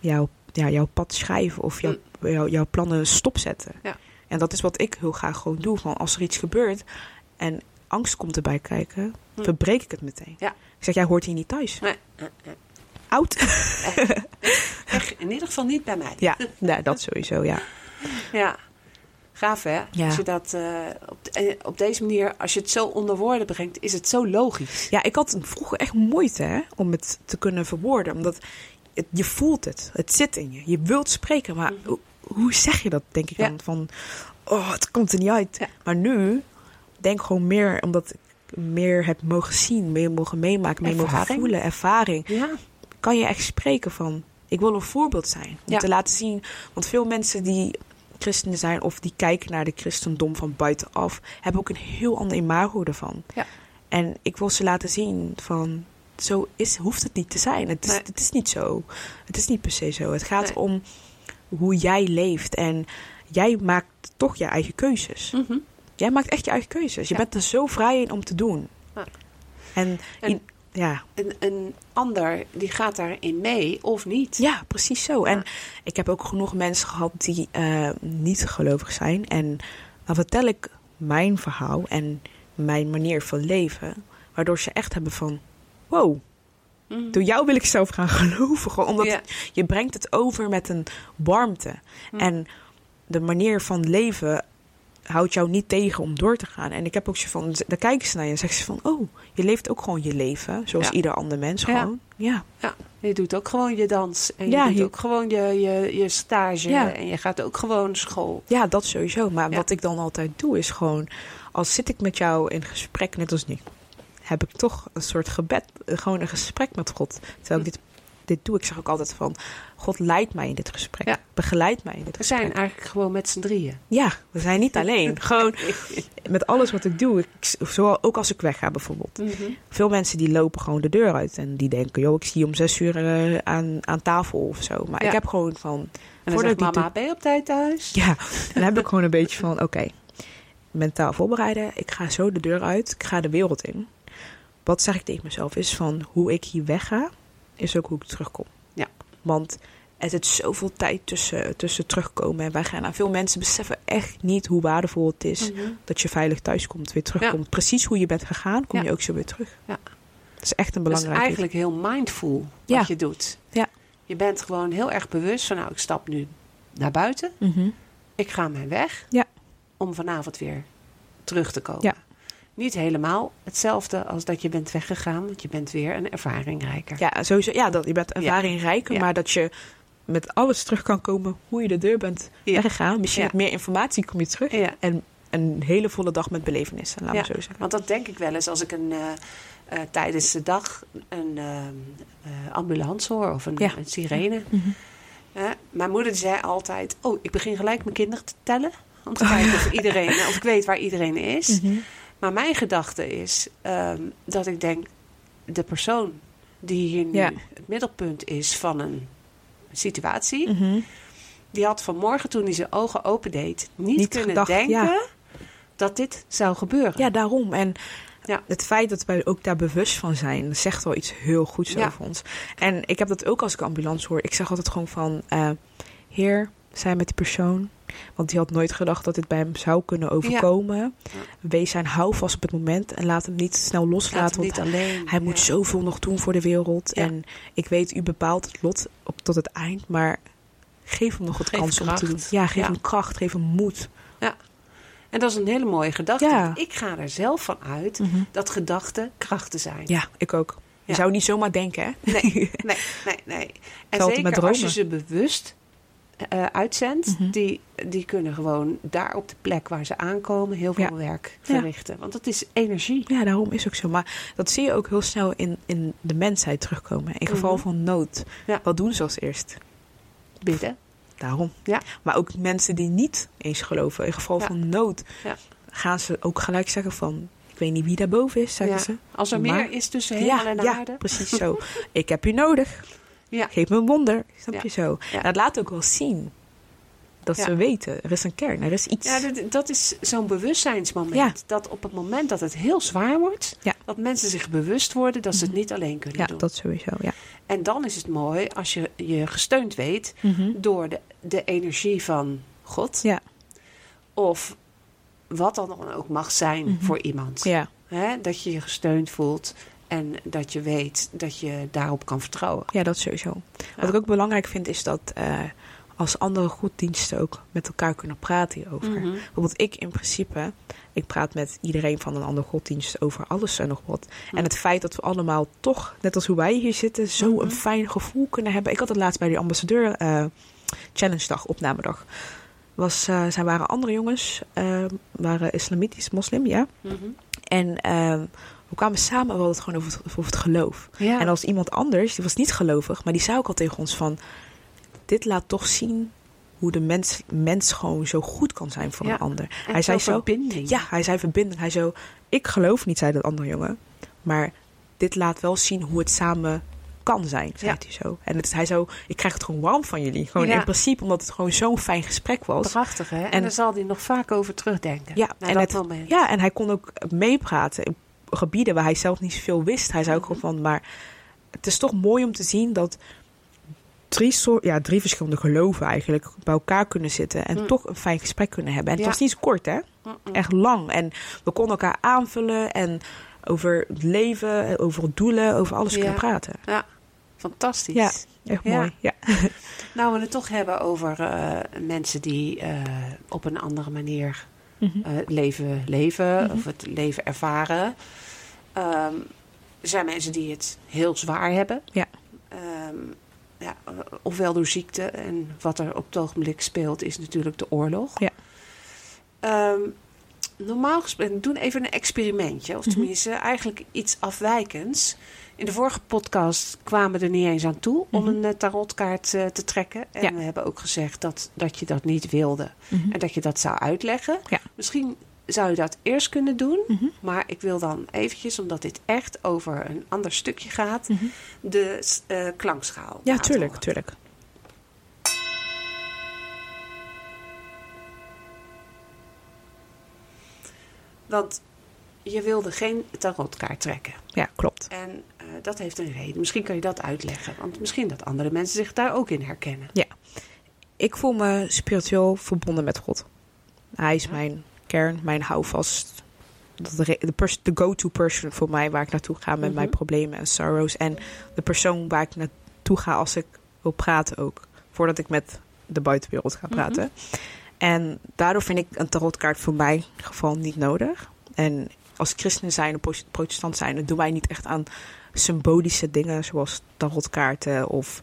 jouw, ja, jouw pad schrijven of jouw, jouw, jouw plannen stopzetten.
Ja.
En dat is wat ik heel graag gewoon doe. Van als er iets gebeurt en angst komt erbij kijken,
Hm.
verbreek ik het meteen.
Ja.
Ik zeg, jij hoort hier niet thuis.
Nee.
Oud.
Echt, in ieder geval niet bij mij.
ja, dat sowieso, ja.
Ja. Gaaf hè?
Ja.
Als je dat eh, op, de- eh, op deze manier, als je het zo onder woorden brengt, is het zo logisch.
Ja, ik had vroeger echt moeite hè, om het te kunnen verwoorden. Omdat het, je voelt het. Het zit in je. Je wilt spreken, maar
Mhm.
hoe, hoe zeg je dat, denk ik
Ja.
dan? Van, oh, het komt er niet uit.
Ja.
Maar nu denk gewoon meer, omdat ik meer heb mogen zien, meer mogen meemaken, meer mogen voelen, ervaring.
Ja.
Kan je echt spreken van, ik wil een voorbeeld zijn. Om
Ja.
te laten zien, want veel mensen die christenen zijn of die kijken naar de christendom van buitenaf, hebben ook een heel ander imago ervan.
Ja.
En ik wil ze laten zien van, zo is, hoeft het niet te zijn. Het is,
Nee.
het is niet zo. Het is niet per se zo. Het gaat
Nee.
om hoe jij leeft en jij maakt toch je eigen keuzes.
Mhm.
Jij maakt echt je eigen keuzes. Je
Ja.
bent er zo vrij in om te doen.
Ja.
En,
En-
in- ja,
Een, een ander die gaat daarin mee of niet.
ja, precies zo.
Ja.
En ik heb ook genoeg mensen gehad die eh, niet gelovig zijn. En dan vertel ik mijn verhaal en mijn manier van leven. Waardoor ze echt hebben van, wow,
Mhm.
door jou wil ik zelf gaan geloven. Gewoon omdat je brengt het over met een warmte.
Hm.
En de manier van leven houdt jou niet tegen om door te gaan. En ik heb ook zo van, dan kijken ze naar je en zeggen ze van... oh, je leeft ook gewoon je leven, zoals
Ja.
ieder ander mens gewoon. Ja,
Ja, je doet ook gewoon je dans. En je doet
je-
ook gewoon je, je, je stage. En je gaat ook gewoon school.
ja dat sowieso. Maar wat ik dan altijd doe is gewoon... als zit ik met jou in gesprek, net als nu... heb ik toch een soort gebed, eh, gewoon een gesprek met God. Terwijl ik dit, dit doe, ik zeg ook altijd van... God leidt mij in dit gesprek.
Ja.
Begeleid mij in dit
We
gesprek.
zijn eigenlijk gewoon met z'n drieën.
Ja, we zijn niet alleen. Gewoon met alles wat ik doe. Ik, zowel, ook als ik wegga bijvoorbeeld.
Mhm.
Veel mensen die lopen gewoon de deur uit. En die denken, joh, ik zie je om zes uur eh, aan, aan tafel of zo. Maar
Ja.
ik heb gewoon van...
En dan zegt mama, ben je op tijd thuis?
Ja, dan heb ik gewoon een beetje van, oké. mentaal voorbereiden. Ik ga zo de deur uit. Ik ga de wereld in. Wat zeg ik tegen mezelf is van, hoe ik hier wegga, is ook hoe ik terugkom.
Ja.
Want er zit zoveel tijd tussen, tussen terugkomen en weggaan. En veel mensen beseffen echt niet hoe waardevol het is
Mhm.
dat je veilig thuis komt, weer terugkomt. Precies hoe je bent gegaan, kom
Ja.
je ook zo weer terug.
Ja.
Dat is echt een
is
belangrijk
eigenlijk heel mindful wat
Ja.
je doet.
Ja.
Je bent gewoon heel erg bewust van, nou, ik stap nu naar buiten.
Mhm.
Ik ga mijn weg.
Ja.
Om vanavond weer terug te komen.
Ja.
Niet helemaal hetzelfde als dat je bent weggegaan. Want je bent weer een ervaringrijker.
Ja, sowieso. Ja, dat, je bent ervaringrijker,
Ja.
maar dat je met alles terug kan komen hoe je de deur bent
Ja.
weggegaan. Misschien met meer informatie kom je terug. En een hele volle dag met belevenissen, laten we zo zeggen.
Want dat denk ik wel eens als ik een, eh, eh, tijdens de dag een eh, ambulance hoor of een,
Ja.
een sirene.
Mhm.
Hè? mijn moeder zei altijd: Oh, ik begin gelijk mijn kinderen te tellen. Om te kijken of, iedereen, of ik weet waar iedereen is.
Mhm.
Maar mijn gedachte is ehm, dat ik denk: de persoon die hier nu
Ja.
het middelpunt is van een situatie,
Mhm.
die had vanmorgen toen hij zijn ogen opendeed niet,
Niet
kunnen
gedacht,
denken
ja.
dat dit zou gebeuren.
Ja, daarom. En
Ja.
het feit dat wij ook daar bewust van zijn, zegt wel iets heel goeds
Ja.
over ons. En ik heb dat ook als ik ambulance hoor. Ik zeg altijd gewoon van, eh, heer, zijn met die persoon. Want die had nooit gedacht dat dit bij hem zou kunnen overkomen.
Ja.
Wees zijn houvast op het moment en laat hem niet snel loslaten.
hem
want
niet alleen.
Hij moet
Ja.
zoveel nog doen voor de wereld.
Ja.
En ik weet, u bepaalt het lot op, tot het eind. Maar geef hem nog het
Geef
kans om te doen. Ja, geef
Ja.
hem kracht, geef hem moed.
En dat is een hele mooie gedachte.
Ja.
Ik ga er zelf van uit dat gedachten krachten zijn.
Ja, ik ook. Je
Ja.
zou niet zomaar denken, hè?
Nee, nee, nee, nee. En zeker als je ze bewust eh, uitzendt,
Mhm.
die, die kunnen gewoon daar op de plek waar ze aankomen heel veel
Ja.
werk
Ja.
verrichten. Want dat is energie.
Ja, daarom is ook zo. Maar dat zie je ook heel snel in, in de mensheid terugkomen. In geval
Mhm.
van nood.
Ja.
Wat doen ze als eerst?
Bidden.
Daarom.
Ja.
Maar ook mensen die niet eens geloven. In geval
Ja.
van nood.
Ja.
Gaan ze ook gelijk zeggen van... Ik weet niet wie daarboven is, zeggen
Ja.
ze.
Als er
Maar-
meer is tussen hemel en
ja,
aarde.
precies zo. ik heb u nodig.
Ja.
Geef me een wonder. Snap
Ja.
je zo?
Ja.
Dat laat ook wel zien Dat
Ja.
ze weten, er is een kern, er is iets.
Ja, dat, dat is zo'n bewustzijnsmoment.
Ja.
Dat op het moment dat het heel zwaar wordt,
Ja.
dat mensen zich bewust worden dat ze het niet alleen kunnen
ja
doen.
dat sowieso, ja.
En dan is het mooi als je je gesteund weet
Mhm.
door de, de energie van God.
Ja.
Of wat dan ook mag zijn
Mhm.
voor iemand.
Ja?
Dat je je gesteund voelt en dat je weet dat je daarop kan vertrouwen.
ja, dat sowieso.
Ja.
Wat ik ook belangrijk vind is dat eh, als andere goeddiensten ook met elkaar kunnen praten hierover.
Mhm.
Bijvoorbeeld ik in principe, ik praat met iedereen van een andere godsdienst over alles en nog wat. En het feit dat we allemaal toch, net als hoe wij hier zitten, zo
Mhm.
een fijn gevoel kunnen hebben. Ik had het laatst bij de ambassadeur eh, challenge dag, opnamedag. Was, eh zij waren andere jongens, eh, waren islamitisch, moslim, ja.
Mhm.
En ehm, we kwamen samen, we hadden het gewoon over het, over het geloof.
Ja.
En als iemand anders, die was niet gelovig, maar die zei ook al tegen ons van... Dit laat toch zien hoe de mens, mens gewoon zo goed kan zijn voor
Ja.
een ander.
En
hij zei zo,
verbinding.
ja, hij zei verbinding. Hij zo, ik geloof niet, zei dat andere jongen. Maar dit laat wel zien hoe het samen kan zijn, zei
Ja.
hij zo. En het, hij zo, ik krijg het gewoon warm van jullie. Gewoon
Ja.
in principe, omdat het gewoon zo'n fijn gesprek was.
Prachtig, hè? En,
En-
daar zal hij nog vaak over terugdenken.
Ja, en
dat
het-
moment.
Ja, en hij kon ook meepraten in gebieden waar hij zelf niet zoveel wist. Hij zei ook
Mhm.
gewoon van, maar het is toch mooi om te zien dat drie, soort, ja, drie verschillende geloven eigenlijk bij elkaar kunnen zitten en
Mm.
toch een fijn gesprek kunnen hebben. En het
Ja.
was niet zo kort, hè?
Mm-mm.
Echt lang. En we konden elkaar aanvullen en over het leven, over doelen, over alles
Ja.
kunnen praten.
Fantastisch.
Ja. Echt
Ja.
mooi. Ja.
Nou, we het toch hebben over eh, mensen die eh, op een andere manier
Mhm.
eh, het leven leven
Mhm.
of het leven ervaren. Ehm, er zijn mensen die het heel zwaar hebben.
Ja.
Ehm, ja, ofwel door ziekte en wat er op het ogenblik speelt is natuurlijk de oorlog.
Ja.
Ehm, normaal gesproken, doen even een experimentje, of
Mhm.
tenminste eigenlijk iets afwijkends. In de vorige podcast kwamen we er niet eens aan toe om
Mhm.
een eh, tarotkaart eh, te trekken. En
Ja.
we hebben ook gezegd dat, dat je dat niet wilde.
Mhm.
En dat je dat zou uitleggen.
Ja.
Misschien zou je dat eerst kunnen doen. Maar ik wil dan eventjes, omdat dit echt over een ander stukje gaat, de eh, klankschaal.
Ja, tuurlijk,
horen.
tuurlijk.
Want je wilde geen tarotkaart trekken.
Ja, klopt.
En eh, dat heeft een reden. Misschien kan je dat uitleggen. Want misschien dat andere mensen zich daar ook in herkennen.
Ik voel me spiritueel verbonden met God. Hij is
Ja.
mijn kern, mijn houvast. De, de, go-to person voor mij waar ik naartoe ga met
Mhm.
mijn problemen en sorrows. En de persoon waar ik naartoe ga als ik wil praten ook. Voordat ik met de buitenwereld ga
Mhm.
praten. En daardoor vind ik een tarotkaart voor mij in ieder geval niet nodig. En als christen zijn of pro- protestant zijn, dan doen wij niet echt aan symbolische dingen zoals tarotkaarten of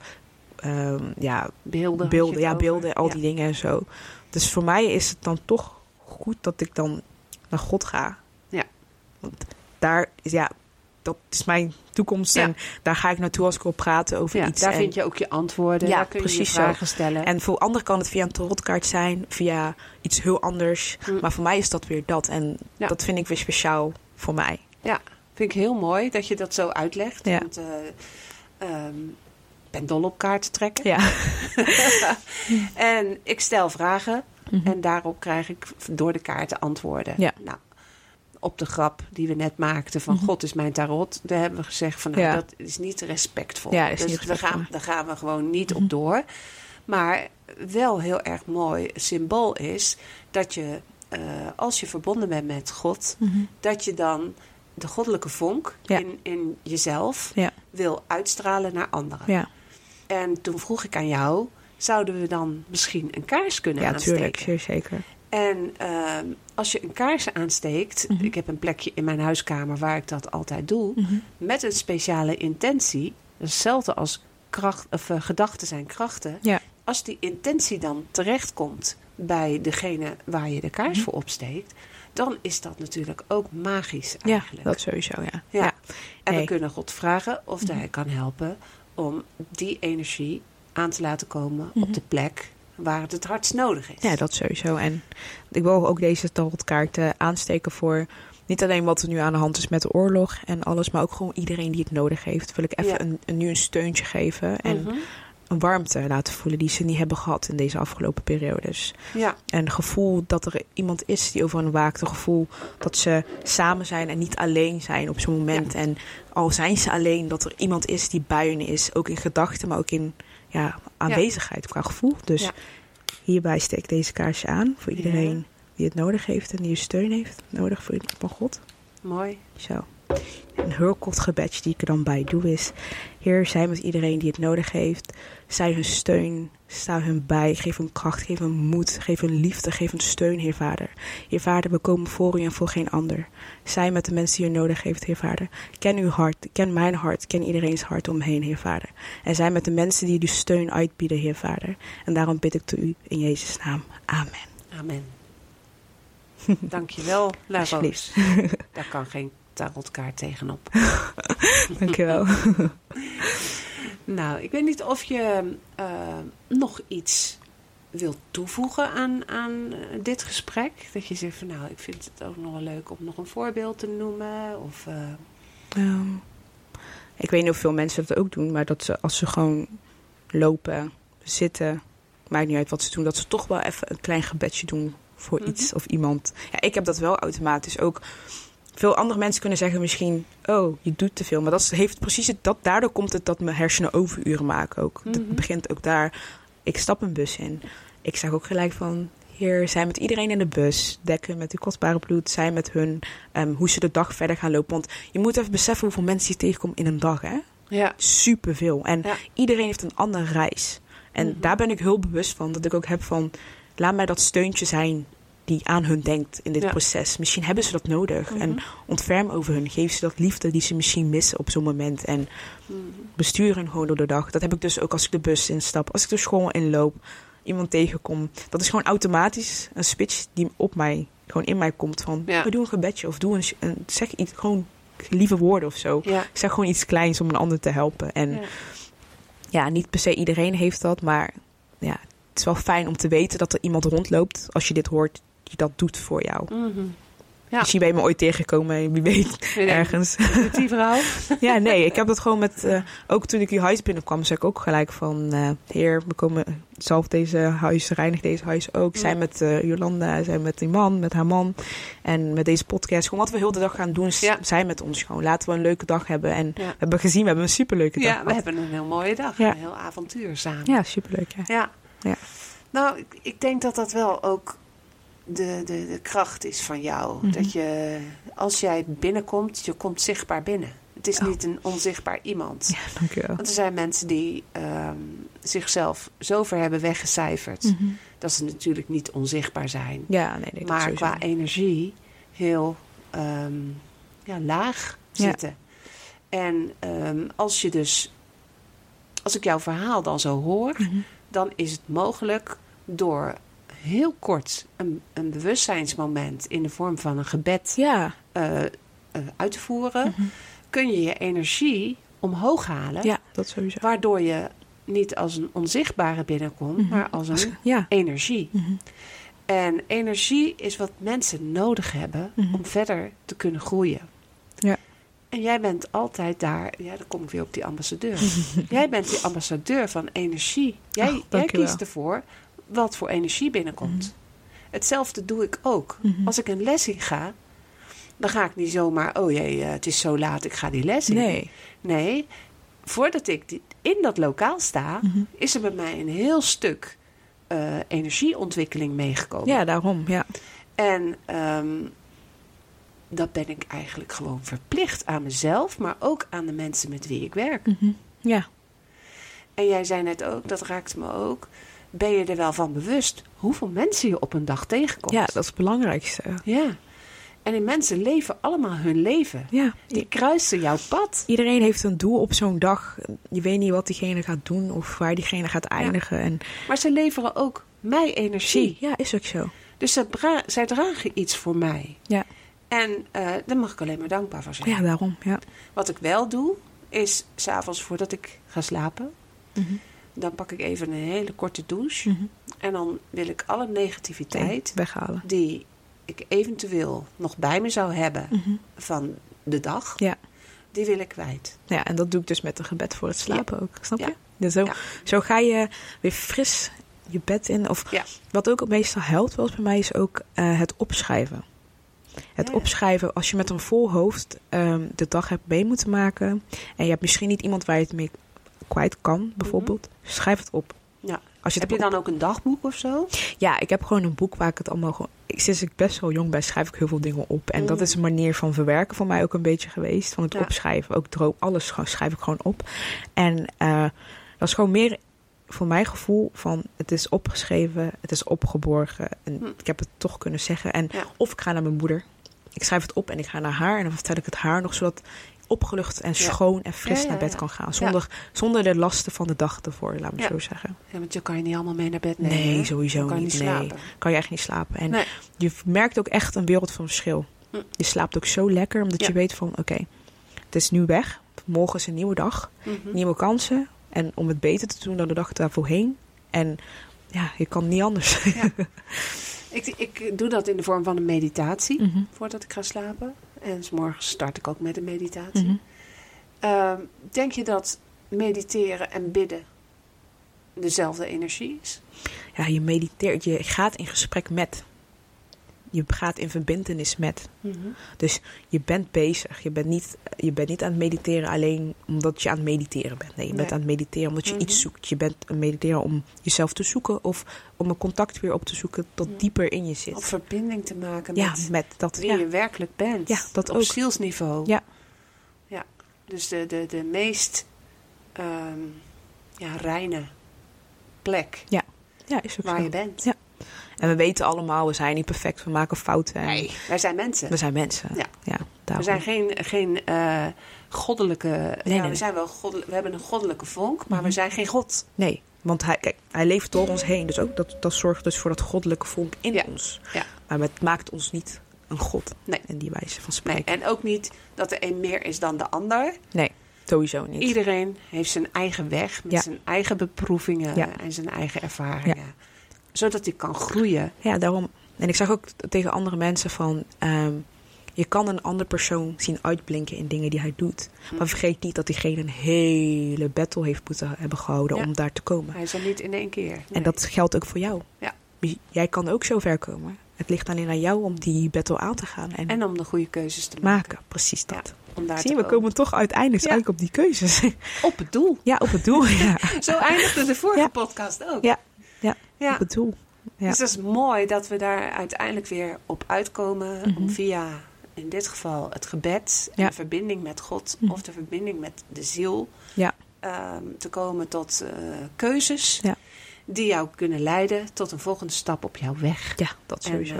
ehm, ja,
Beelden.
beelden, ja,
over.
beelden, al
Ja.
die dingen en zo. Dus voor mij is het dan toch goed dat ik dan naar God ga.
Ja.
Want daar is, ja, dat is mijn toekomst
Ja.
en daar ga ik naartoe als ik wil praten over
Ja,
iets.
daar
en,
vind je ook je antwoorden.
Ja,
daar kun je
precies
je vragen stellen.
en voor anderen kan het via een tarotkaart zijn, via iets heel anders.
Hm.
Maar voor mij is dat weer dat. En
Ja.
dat vind ik weer speciaal voor mij.
Vind ik heel mooi dat je dat zo uitlegt.
Ja.
Want, ehm, ik ben dol op kaarten trekken.
Ja.
En ik stel vragen.
Mhm.
En daarop krijg ik door de kaarten antwoorden.
Ja.
Nou, op de grap die we net maakten van
Mhm.
God is mijn tarot. Daar hebben we gezegd van nou,
Ja.
dat is niet respectvol.
Ja, is
dus
niet
we gaan, daar gaan we gewoon niet
Mhm.
op door. Maar wel heel erg mooi symbool is dat je, eh, als je verbonden bent met God,
Mhm.
dat je dan de goddelijke vonk
Ja.
in, in jezelf
Ja.
wil uitstralen naar anderen.
Ja,
En toen vroeg ik aan jou, zouden we dan misschien een kaars kunnen
ja
aansteken?
tuurlijk, zeer zeker.
En ehm, als je een kaars aansteekt,
Mhm.
ik heb een plekje in mijn huiskamer waar ik dat altijd doe,
Mhm.
met een speciale intentie, hetzelfde als kracht, of, eh, gedachten zijn krachten.
Ja.
Als die intentie dan terechtkomt bij degene waar je de kaars
Mhm.
voor opsteekt, dan is dat natuurlijk ook magisch
Ja,
eigenlijk.
dat sowieso, ja.
Ja. En we kunnen God vragen of hij kan helpen om die energie aan te laten komen op de plek waar het het hardst nodig is.
Ja, dat sowieso. En ik wil ook deze tarotkaarten aansteken voor niet alleen wat er nu aan de hand is met de oorlog en alles, maar ook gewoon iedereen die het nodig heeft. Wil ik even
Ja.
een, een, nu een steuntje geven. En
Mhm.
een warmte laten voelen die ze niet hebben gehad in deze afgelopen periodes.
Ja,
En gevoel dat er iemand is die over hen waakt. Een gevoel dat ze samen zijn en niet alleen zijn op zo'n moment. En al zijn ze alleen, dat er iemand is die bij hun is. Ook in gedachten, maar ook in ja, aanwezigheid qua gevoel. Dus hierbij steek ik deze kaarsje aan voor iedereen die het nodig heeft en die je steun heeft. Nodig voor, van God.
mooi.
Zo. Een heel kort gebedje die ik er dan bij doe is... Heer, zij met iedereen die het nodig heeft. Zij hun steun, sta hun bij. Geef hun kracht, geef hun moed, geef hun liefde, geef hun steun, Heer Vader. Heer Vader, we komen voor u en voor geen ander. Zij met de mensen die u nodig heeft, Heer Vader. Ken uw hart, ken mijn hart, ken iedereen's hart omheen, Heer Vader. En zij met de mensen die u steun uitbieden, Heer Vader. En daarom bid ik tot u in Jezus' naam. Amen.
Amen. Dankjewel, La Roos.
Alsjeblieft.
Daar kan geen tarotkaart tegenop.
Dankjewel.
Nou, ik weet niet of je eh, nog iets wilt toevoegen aan, aan eh, dit gesprek. Dat je zegt van nou, ik vind het ook nog wel leuk om nog een voorbeeld te noemen. Of, eh,
Ehm, ik weet niet of veel mensen dat ook doen, maar dat ze als ze gewoon lopen, zitten, maakt niet uit wat ze doen, dat ze toch wel even een klein gebedje doen voor
Mhm.
iets of iemand. Ja, ik heb dat wel automatisch ook. Veel andere mensen kunnen zeggen misschien, oh, je doet te veel. Maar dat heeft precies het, dat, daardoor komt het dat mijn hersenen overuren maken ook.
Mhm.
Dat begint ook daar. Ik stap een bus in. Ik zeg ook gelijk van, heer, zij met iedereen in de bus. Dekken met uw kostbare bloed. Zij met hun, ehm, hoe ze de dag verder gaan lopen. Want je moet even beseffen hoeveel mensen je tegenkomt in een dag, hè?
ja,
Superveel. En
Ja.
iedereen heeft een andere reis. En
Mhm.
daar ben ik heel bewust van. Dat ik ook heb van, laat mij dat steuntje zijn die aan hun denkt in dit
Ja.
proces. Misschien hebben ze dat nodig.
Mhm.
En ontferm over hun. Geef ze dat liefde die ze misschien missen op zo'n moment. En
Mhm.
bestuur hun gewoon door de dag. Dat heb ik dus ook als ik de bus instap. Als ik de school inloop. Iemand tegenkom. Dat is gewoon automatisch een switch die op mij, gewoon in mij komt. Van,
Ja.
oh, doe een gebedje. Of doe een, een- zeg iets, gewoon lieve woorden of zo.
ja,
Ik zeg gewoon iets kleins om een ander te helpen. En
ja.
ja, niet per se iedereen heeft dat, maar ja, het is wel fijn om te weten dat er iemand rondloopt als je dit hoort die dat doet voor jou.
Mhm. Ja.
Misschien ben je me ooit tegengekomen, wie weet,
je,
ergens.
met Die vrouw.
ja, nee, ik heb dat gewoon met, eh, ook toen ik die huis binnenkwam, zei ik ook gelijk van, eh, heer, we komen zelf deze huis, reinig deze huis ook. Zij
Ja.
met eh, Jolanda, zij met die man, met haar man en met deze podcast. Gewoon wat we heel de dag gaan doen,
Ja.
zij met ons gewoon. Laten we een leuke dag hebben. En we
Ja.
hebben gezien, we hebben een superleuke dag
Ja, we hebben een heel mooie dag.
Ja.
Een heel avontuur samen.
Ja, superleuk, ja.
Ja.
Ja.
Nou, ik, ik denk dat dat wel ook de, de, de kracht is van jou.
Mhm.
Dat je, als jij binnenkomt, je komt zichtbaar binnen. Het is
Oh.
niet een onzichtbaar iemand.
Ja, dankjewel.
Want er zijn mensen die ehm, zichzelf zo ver hebben weggecijferd...
Mhm.
dat ze natuurlijk niet onzichtbaar zijn.
Ja, nee, nee.
maar qua energie heel ehm, ja, laag
Ja.
zitten. En ehm, als je dus... Als ik jouw verhaal dan zo hoor...
Mhm.
dan is het mogelijk door heel kort een, een bewustzijnsmoment in de vorm van een gebed
Ja,
eh, eh, uit te voeren,
Mhm.
kun je je energie omhoog halen,
ja, dat sowieso.
waardoor je niet als een onzichtbare binnenkomt,
Mhm.
maar als een
Ja.
energie.
Mhm.
En energie is wat mensen nodig hebben om verder te kunnen groeien.
Ja.
En jij bent altijd daar, ja, dan kom ik weer op die ambassadeur. jij bent die ambassadeur van energie. Jij, jij kiest ervoor wat voor energie binnenkomt.
Mhm.
Hetzelfde doe ik ook.
Mhm.
Als ik een les in ga, dan ga ik niet zomaar, oh jee, eh, het is zo laat, ik ga die les in.
Nee.
Nee, voordat ik die- in dat lokaal sta,
Mhm.
is er bij mij een heel stuk eh, energieontwikkeling meegekomen.
Ja, daarom. Ja.
En ehm, dat ben ik eigenlijk gewoon verplicht aan mezelf, maar ook aan de mensen met wie ik werk.
Ja.
En jij zei net ook, dat raakte me ook. Ben je er wel van bewust hoeveel mensen je op een dag tegenkomt?
ja, dat is het belangrijkste.
Ja. En die mensen leven allemaal hun leven.
Ja.
Die kruisen jouw pad.
Iedereen heeft een doel op zo'n dag. Je weet niet wat diegene gaat doen of waar diegene gaat eindigen. En
Maar ze leveren ook mij energie.
ja, is ook zo.
Dus ze zij dragen iets voor mij.
Ja.
En eh, daar mag ik alleen maar dankbaar voor zijn.
Ja, daarom. Ja.
Wat ik wel doe, is s'avonds voordat ik ga slapen...
Mhm.
Dan pak ik even een hele korte douche.
Mhm.
En dan wil ik alle negativiteit...
Weghalen.
die ik eventueel nog bij me zou hebben
Mhm.
van de dag...
Ja.
die wil ik kwijt.
ja, en dat doe ik dus met een gebed voor het slapen ook. Snap
Ja.
je? Dus zo, zo ga je weer fris je bed in. Of wat ook meestal helpt wel eens bij mij is ook eh, het opschrijven. Het opschrijven als je met een vol hoofd ehm, de dag hebt mee moeten maken. En je hebt misschien niet iemand waar je het mee kwijt kan, bijvoorbeeld. Schrijf het op.
Ja.
Als je
Heb je
op-
dan ook een dagboek of zo?
Ja, ik heb gewoon een boek waar ik het allemaal gewoon. ik- Sinds ik best wel jong ben, schrijf ik heel veel dingen op. En dat
Mm.
is een manier van verwerken voor mij ook een beetje geweest. Van het
Ja.
opschrijven. Ook droom, alles schrijf ik gewoon op. En eh, dat is gewoon meer voor mijn gevoel van het is opgeschreven, het is opgeborgen. En
Hm.
ik heb het toch kunnen zeggen. En
Ja.
of ik ga naar mijn moeder. Ik schrijf het op en ik ga naar haar. En dan vertel ik het haar nog zodat opgelucht en schoon en fris naar bed kan gaan. Zonder, zonder de lasten van de dag ervoor, laat me zo zeggen.
Ja, want je kan je niet allemaal mee naar bed nemen.
Nee,
hè?
sowieso
kan
niet.
niet
Nee. Kan je echt niet slapen. En
Nee.
je merkt ook echt een wereld van verschil.
Hm.
Je slaapt ook zo lekker, omdat je weet van oké, het is nu weg. Morgen is een nieuwe dag,
Mhm.
nieuwe kansen. En om het beter te doen dan de dag daarvoorheen. En ja, je kan niet anders.
Ja. Ik, ik doe dat in de vorm van een meditatie
Mhm.
voordat ik ga slapen. En 's morgens start ik ook met een meditatie.
Mhm.
Ehm, denk je dat mediteren en bidden dezelfde energie is?
Ja, je mediteert, je gaat in gesprek met. Je gaat in verbindenis met. Dus je bent bezig. Je bent, niet, je bent niet aan het mediteren alleen omdat je aan het mediteren bent. Nee, je bent aan het mediteren omdat je
Mhm.
iets zoekt. Je bent aan het mediteren om jezelf te zoeken of om een contact weer op te zoeken dat
Mhm.
dieper in je zit.
Of verbinding te maken
ja,
met
dat.
wie
Ja.
je werkelijk bent.
Ja, dat
op
ook.
zielsniveau.
Ja.
ja. Dus de, de, de meest ehm, ja, reine plek
ja, is ook
waar
zo.
je bent.
Ja. En we weten allemaal, we zijn niet perfect, we maken fouten. En
Nee, wij zijn mensen.
We zijn mensen.
Ja.
ja
We zijn geen, geen eh, goddelijke. ja,
nee,
we,
nee.
zijn wel goddel- we hebben een goddelijke vonk, maar
Mhm.
we zijn geen God.
Nee, want hij, kijk, hij leeft door ons heen. Dus ook dat, dat zorgt dus voor dat goddelijke vonk in
Ja.
ons.
Ja.
Maar het maakt ons niet een god.
Nee.
In die wijze van
Nee,
spreken.
en ook niet dat de een meer is dan de ander.
Nee, sowieso niet.
Iedereen heeft zijn eigen weg met zijn eigen beproevingen en zijn eigen ervaringen. Zodat hij kan groeien.
Ja, daarom. En ik zeg ook tegen andere mensen van... ehm, je kan een andere persoon zien uitblinken in dingen die hij doet.
Hm.
Maar vergeet niet dat diegene een hele battle heeft moeten hebben gehouden
Ja.
om daar te komen.
Hij is er niet in één keer. Nee.
En dat geldt ook voor jou.
Ja.
J- Jij kan ook zo ver komen. Het ligt alleen aan jou om die battle aan te gaan en,
En om de goede keuzes te maken.
maken. Precies dat.
Om daar
Zie je, we komen toch uiteindelijk
Ja.
eigenlijk op die keuzes.
op het doel.
ja, op het doel. Ja,
Zo eindigde de vorige podcast ook.
Ja. Ja. op het doel. Ja.
Dus dat is mooi dat we daar uiteindelijk weer op uitkomen.
Mhm.
Om via, in dit geval, het gebed en
Ja.
de verbinding met God.
Mhm.
Of de verbinding met de ziel.
Ja.
ehm, te komen tot eh, keuzes.
Ja.
Die jou kunnen leiden tot een volgende stap op jouw weg.
ja, dat
En
sowieso.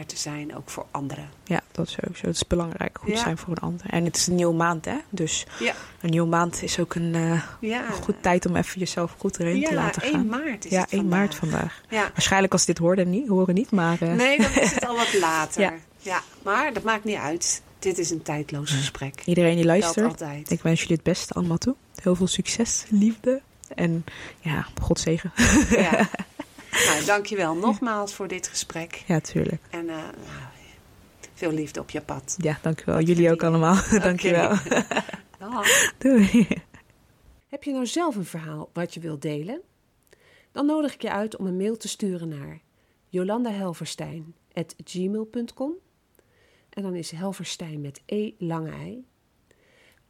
Er te zijn ook voor anderen.
ja, dat sowieso. Het is belangrijk. Goed
Ja.
zijn voor een ander. En het is een nieuwe maand, hè? Dus
Ja.
een nieuwe maand is ook een eh,
Ja.
goed tijd om even jezelf goed erin te
ja,
laten
1
gaan.
maart is
ja,
het
1
vandaag.
maart vandaag.
Ja.
Waarschijnlijk als dit horen niet, horen niet, maar... eh,
Nee, dan is het al wat later.
Ja.
Ja. maar dat maakt niet uit. Dit is een tijdloos gesprek.
Iedereen die luistert,
altijd.
ik wens jullie het beste allemaal toe. Heel veel succes, liefde en ja, God zegen.
Ja. nou, dankjewel nogmaals voor dit gesprek.
Ja, tuurlijk.
En eh, nou, veel liefde op je pad.
Ja, dankjewel.
Dat
Jullie ook allemaal. dankjewel. Doei.
Heb je nou zelf een verhaal wat je wilt delen? Dan nodig ik je uit om een mail te sturen naar jolandahelverstein.gmail.com En dan is Helverstein met E lange ei.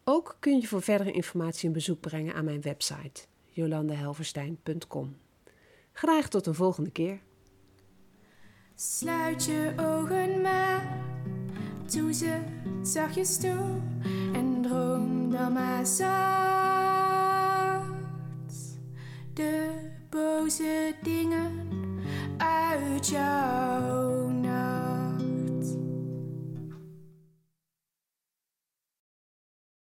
Ook kun je voor verdere informatie een bezoek brengen aan mijn website jolandahelverstein.com. Graag tot een volgende keer.
Sluit je ogen maar, doe ze zachtjes toe en droom dan maar zacht. De boze dingen uit jouw